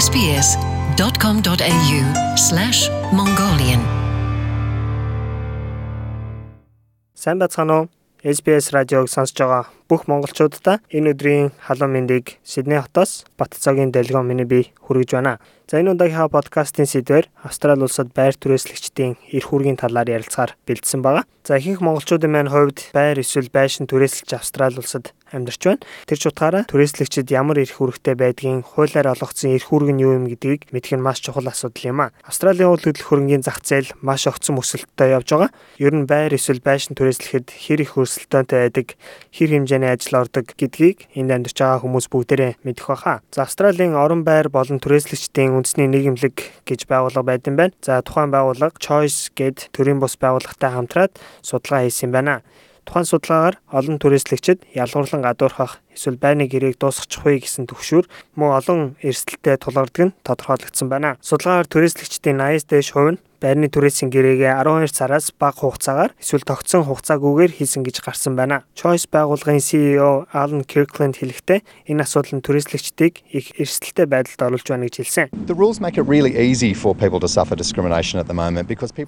sbs.com.au/mongolian Сайн бацхан уу? SBS радиог сонсож байгаа бүх монголчуудаа энэ өдрийн халуун мэндийг Сидней хотоос Батцогийн дэлгүүр миний би хүргэж байна. За энэ удаагийн подкастын сэдвэр Австрали улсад байр түрээслэгчдийн эрх үүргийн талаар ярилцахаар бэлдсэн байгаа. За ихэнх монголчуудын маань хувьд байр эсвэл байшин түрээслэгч Австрали улсад амьдарч байна. Тэр ч утгаараа түрээслэгчид ямар эрх үүрэгтэй байдгийг хуулиар олгогдсон эрх үүрэг нь юу юм гэдгийг мэдэх нь маш чухал асуудал юм а. Австралийн үйл хөдлөх хөрөнгийн зах зээл маш огцон өсөлттэй явж байгаа. Ер нь байр эсвэл байшин түрээслэхэд хэр их өрсөлдөөнтэй байдаг, хэр хэмжээний ажил ордог гэдгийг энд амьдарч байгаа хүмүүс бүгдээрээ мэдэх баха. За Австралийн орон байр болон түрээслэгчдийн үндэсний нийгэмлэг гэж байгууллага байдсан байна. За тухайн байгууллага Choice гэд төрийн бус байгууллагатай хамтраад судалгаа хийсэн байна. Тухайн судалгаагаар олон түрээслэгчид ялгуурлан гадуурхах эсвэл байрны гэрээг дуусгачих вэ гэсэн төвшөр мөн олон эрсдэлтэй тулгардаг нь тодорхойлогдсон байна. Судалгаагаар түрээслэгчдийн 80-аас дээш хувь нь байрны түрээсийн гэрээгээ 12 сараас бага хугацаагаар эсвэл тогтсон хугацаагүйгээр хийсэн гэж гарсан байна. Choice байгууллагын CEO Alan Kirkland хэлэхдээ энэ асуудал нь түрээслэгчдийг их эрсдэлтэй байдалд оруулж байна гэж хэлсэн.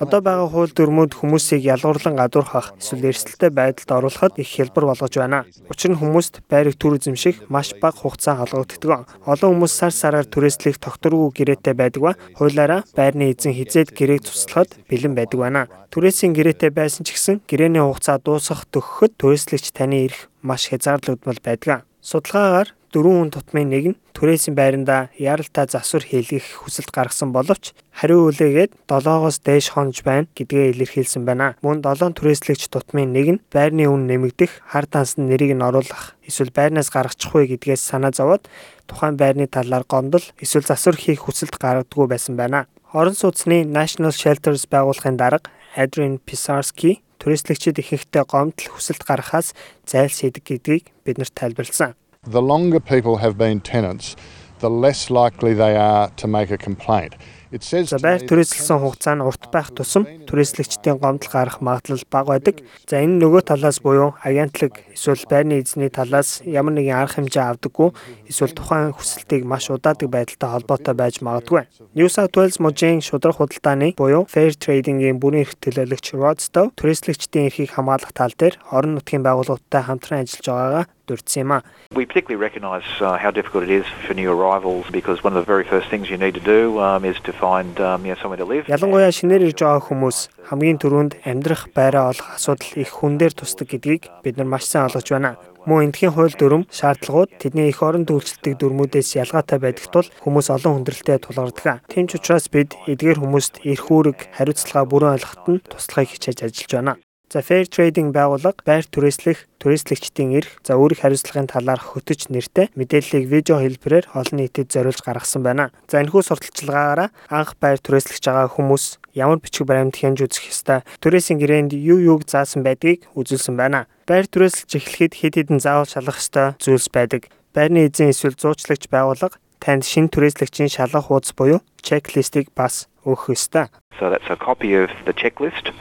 Одоо байгаа хууль дүрмүүд хүмүүсийг ялгуурлан гадуурхах эсвэл эрсдэлтэй байдалд оруулахад их хялбар болгож байна. Учир нь хүмүүст байрыг төр эзэмших маш бага хугацаа холбогддог. Олон хүмүүс сар сараар түрээслэх тогтворгүй гэрээтэй байдаг ба хуулиараа байрны эзэн хизээд гэрээг туслахад бэлэн байдаг байна. Түрээсийн гэрээтэй байсан ч гэсэн гэрээний хугацаа дуусах төгөхөд түрээслэгч таны ирэх маш хязгаарлагдмал байдаг. Судалгаагаар дөрвөн хүн тутмын нэг нь түрээсийн байранда яралтай засвар хийлгэх хүсэлт гаргасан боловч хариу үлээгээд 7-оос дээш хонж байна гэдгээ илэрхийлсэн байна. Мөн 7 түрээслэгч тутмын нэг нь байрны үн нэмэгдэх, хар тансны нэрийг нь оруулах, эсвэл байрнаас гаргачих вэ гэдгээс санаа зовоод тухайн байрны талаар гомдол эсвэл засвар хийх хүсэлт гаргадаггүй байсан байна. Орон сууцны National Shelters байгууллагын дарга Adrian Pisarski түрээслэгчид ихэнхдээ гомдол хүсэлт гаргахаас зайлсхийдэг гэдгийг биднэрт тайлбарлсан. The longer people have been tenants, the less likely they are to make a complaint. За байр түрээслсэн хугацаа нь урт байх тусам түрээслэгчдийн гомдол гарах магадлал бага байдаг. За энэ нөгөө талаас буюу агентлаг эсвэл байрны эзний талаас ямар нэгэн арга хэмжээ авдаггүй эсвэл тухайн хүсэлтийг маш удаадаг байдалтай холбоотой байж магадгүй. New South Wales мужийн шудраг худалдааны буюу Fair Trading-ийн бүрэн эрх төлөөлөгч Rod Stowe түрээслэгчдийн эрхийг хамгаалах тал дээр орон нутгийн байгууллагуудтай хамтран ажиллаж байгаагаа дурдсан юм а. We particularly recognise uh, how difficult it is for new arrivals because one of the very first things you need to do um, is to find um, you know, somewhere to live. Ялангуяа шинээр ирж байгаа хүмүүс хамгийн түрүүнд амьдрах байраа олох асуудал их хүн дээр тусдаг гэдгийг бид нар маш сайн ойлгож байна. Мөн эндхийн хууль дүрм шаардлагууд тэдний их орон үйлчлдэг дүрмүүдээс ялгаатай байдаг тул хүмүүс олон хүндрэлтэй тулгардаг. Тийм ч учраас бид эдгээр хүмүүст эрх үүрэг хариуцлага бүрэн ойлгоход нь туслахыг хичээж ажиллаж байна. За Fair Trading байгууллага байр түрээслэх, түрээслэгчдийн эрх, за үүрэг хариуцлагын талаар хөтөж нэртэй мэдээллийг видео хэлбэрээр олон нийтэд зориулж гаргасан байна. За энэхүү сурталчилгаагаараа анх байр түрээслэж байгаа хүмүүс ямар бичиг баримт хянж үзэх ёстой, түрээсийн гэрээнд юу юуг заасан байдгийг үзүүлсэн байна. Байр түрээслэж эхлэхэд хэд хэдэн заавал шалгах ёстой зүйлс байдаг. Байрны эзэн эсвэл зуучлагч байгууллага танд шин түрээслэгчийн шалгах хуудас буюу чеклистийг бас өгөх ёстой. So that's a copy of the checklist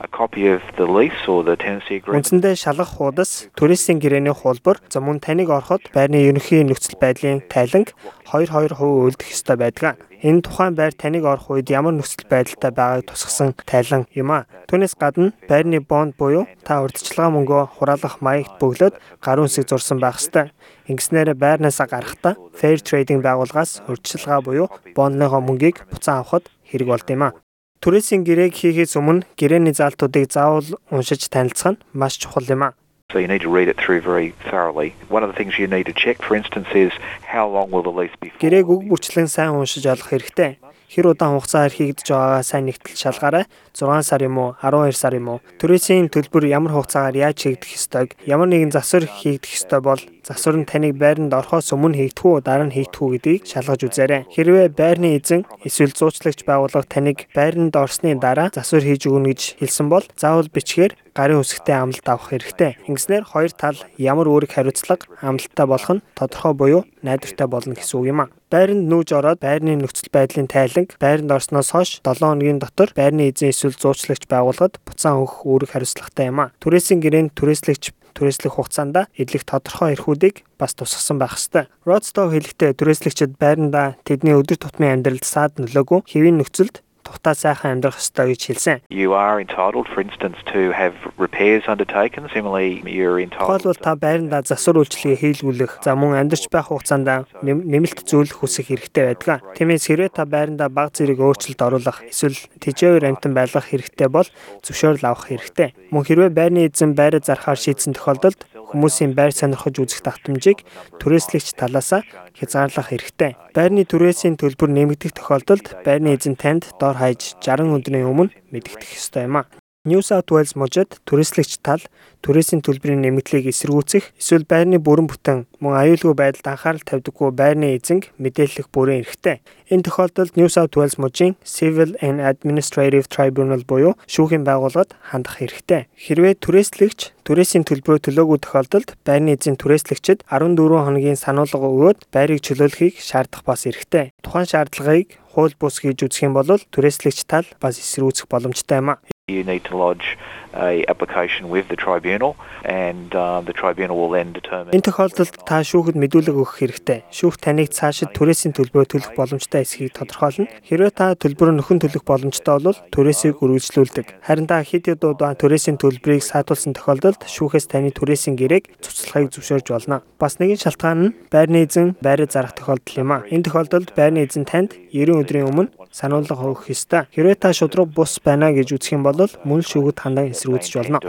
a copy of the lease or the tenancy agreement. Үндсэндээ шалгах хуудас, түрээсийн гэрээний хуулбар, за мөн таныг ороход байрны ерөнхий нөхцөл байдлын тайланг 2-2% үлдэх ёстой байдаг. Энэ тухайн байр таныг орох үед ямар нөхцөл байдалтай байгааг тусгасан тайлан юм а. Түүнээс гадна байрны бонд буюу та урьдчилгаа мөнгөө хураалгах маягт бөглөөд гарын үсэг зурсан байх ёстой. Ингэснээр байрнаасаа гарахдаа Fair Trading байгууллагаас урьдчилгаа буюу бондныхоо мөнгийг буцаан авахд хэрэг болд юм а. Түрээсийн гэрээг хийхээс өмнө гэрээний заалтуудыг заавал уншиж танилцах нь маш чухал юм а. So you need to read it through very thoroughly. One of the things you need to check for instance is how long will the lease be for? Гэрээг үг бүрчлэн сайн уншиж олох хэрэгтэй хэр удаан хугацаар хийгдэж байгаагаа сайн нэгтэл шалгаарай. 6 сар юм уу, 12 сар юм уу? Түрээсийн төлбөр ямар хугацаагаар яаж хийгдэх ёстойг, ямар нэгэн засвар хийгдэх ёстой бол засвар нь таныг байранд орохоос өмнө хийгдэх үү, дараа нь хийгдэх үү гэдгийг шалгаж үзээрэй. Хэрвээ байрны эзэн эсвэл зуучлагч байгууллага таныг байранд орсны дараа засвар хийж өгнө гэж хэлсэн бол заавал бичгээр гарын үсгтээ амлалт авах хэрэгтэй. Ингэснээр хоёр тал ямар үүрэг хариуцлага амлалттай болох нь тодорхой буюу найдвартай болно гэсэн үг юм а. Байранд нүүж ороод байрны нөхцөл байдлын тайланг байранд орсноос хойш 7 хоногийн дотор байрны эзэн эсвэл зуучлагч байгууллагад буцаан өгөх үүрэг хариуцлагатай юм а. Түрээсийн гэрээнд түрээслэгч түрээслэх хугацаанд эдлэх тодорхой эрхүүдийг бас тусгасан байх ёстой. Rodstow хэлэхдээ түрээслэгчид байранда тэдний өдөр тутмын амьдралд саад нөлөөгүй хэвийн нөхцөлд тухтай сайхан амьдрах ёстой гэж хэлсэн. You are entitled, for instance, to have repairs undertaken. Similarly, you're entitled. Тухайлбал та байранда засвар үйлчлэгээ хийлгүүлэх, за мөн амьдарч байх хугацаанд нэмэлт зөвлөх хүсэх хэрэгтэй байдаг. Тиймээс хэрвээ та байранда баг зэрэг өөрчлөлт оруулах, эсвэл тэжээвэр амтан байлгах хэрэгтэй бол зөвшөөрөл авах хэрэгтэй. Мөн хэрвээ байрны эзэн байраа зархаар шийдсэн тохиолдолд хүмүүсийн байр сонирхож үзэх тогтмжийг түрээслэгч талаас хязгаарлах хэрэгтэй. Байрны түрээсийн төлбөр нэмэгдэх тохиолдолд байрны эзэн танд дор хаяж 60 өдрийн өмнө мэдэгдэх ёстой юм а. New South Wales мужид түрээслэгч тал түрээсийн төлбөрийн нэмэгдлийг эсэргүүцэх эсвэл байрны бүрэн бүтэн мөн аюулгүй байдалд анхаарал тавьдаггүй байрны эзэнг мэдээлэх бүрэн эрхтэй. Энэ тохиолдолд New South Wales мужийн Civil and Administrative Tribunal буюу шүүхийн байгууллагад хандах хэрэгтэй. Хэрвээ түрээслэгч түрээсийн төлбөрөө төлөөгүй тохиолдолд байрны эзэн түрээслэгчид 14 хоногийн сануулга өгөөд байрыг чөлөөлөхийг шаардах бас эрхтэй. Тухайн шаардлагыг хууль бус хийж үзэх юм бол түрээслэгч тал бас эсрүүцэх боломжтой юм а. You need to lodge a application with the tribunal and uh, the tribunal will then determine Энэ тохиолдолд та шүүхэд мэдүүлэг өгөх хэрэгтэй. Шүүх таныг цаашид түрээсийн төлбөрөөр төлөх боломжтой эсхийг тодорхойлно. Хэрвээ та төлбөрөөр нөхөн төлөх боломжтой бол түрээсийг үргэлжлүүлдэг. Харин та хэд хэд удаа түрээсийн төлбөрийг саатуулсан тохиолдолд шүүхээс таны түрээсийн гэрээг цуцлахыг зөвшөөрж болно. Бас нэгэн шалтгаан нь байрны эзэн байраа зарах тохиолдол юм а. Энэ тохиолдолд байрны эзэн танд 90 өдрийн өмнө сануулга өгөх ёстой. Хэрвээ та шудраг бус байна гэж үзэх юм бол мөн шүүгд хандан эсрүүцэж болно.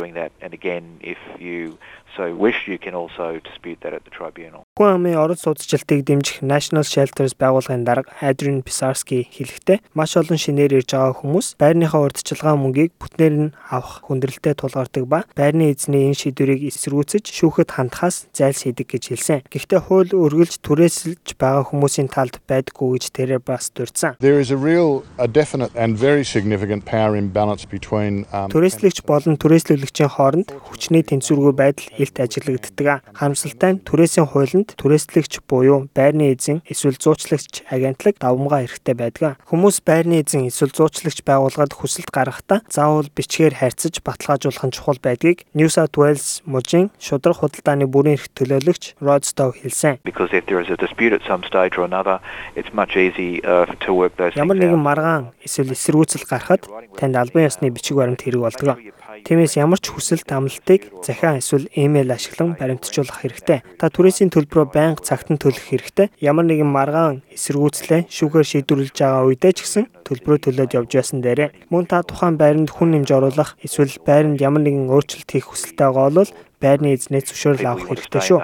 so wish you can also dispute that at the tribunal. Хүн амын орон судалжилтыг дэмжих National Shelters байгууллагын дарга Adrian Pisarski хэлэхдээ маш олон шинээр ирж байгаа хүмүүс байрныхаа урдчилгаан мөнгийг бүтнээр нь авах хүндрэлтэй тулгардаг ба байрны эзний энэ шийдвэрийг эсэргүүцэж шүүхэд хандхаас зайлсхийдэг гэж хэлсэн. Гэхдээ хууль үргэлж түрээсэлж байгаа хүмүүсийн талд байдаггүй гэж тэрээр бас дурдсан. There is a real, a definite and very significant power imbalance between um, Түрээслэгч болон түрээслүүлэгчийн хооронд хүчний тэнцвэргүй байдал илт ажиглагддаг. Харамсалтай нь түрээсийн хуулинд түрээслэгч буюу байрны эзэн эсвэл зуучлагч агентлаг давмгаа хэрэгтэй байдаг. Хүмүүс байрны эзэн эсвэл зуучлагч байгууллагад хүсэлт гаргахдаа заавал бичгээр харьцаж баталгаажуулах нь чухал байдгийг New South Wales мужийн шудраг худалдааны бүрэн эрх төлөөлөгч Rod Stow хэлсэн. Because if there is a dispute at some stage or another, it's much easy uh, to work those things Ямар нэгэн маргаан эсвэл эсэргүүцэл гарахад танд албан ёсны бичиг баримт хэрэг болдог. Тиймээс ямар ч хүсэлт амлалтыг захиан эсвэл имэйл ашиглан баримтжуулах хэрэгтэй. Та түрээсийн төлбөрөө байнга цагт нь төлөх хэрэгтэй. Ямар нэгэн маргаан эсэргүүцлээ шүүгээр шийдвэрлэж байгаа үедээ ч гэсэн төлбөрөө төлөөд явж байсан дээрээ. Мөн та тухайн байранд хүн нэмж оруулах эсвэл байранд ямар нэгэн өөрчлөлт хийх хүсэлтэй байгаа бол байрны эзнээс зөвшөөрөл авах хэрэгтэй шүү.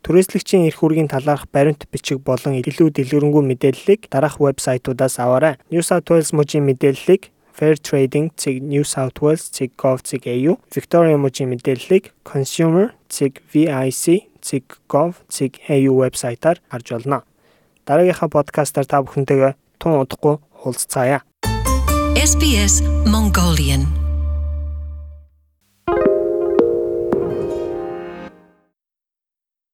Түрээслэгчийн эрх үүргийн талаарх баримт бичиг болон илүү дэлгэрэнгүй мэдээллийг дараах вебсайтуудаас аваарай. New South Wales мужийн мэдээллийг fairtrading.newsouthwales.gov.au, Victoria мужийн мэдээллийг consumer.vic.gov.au вебсайтаар харж болно. Дараагийнхаа подкастаар та бүхэнтэйгээ тун удахгүй уулзцаая. SBS Mongolian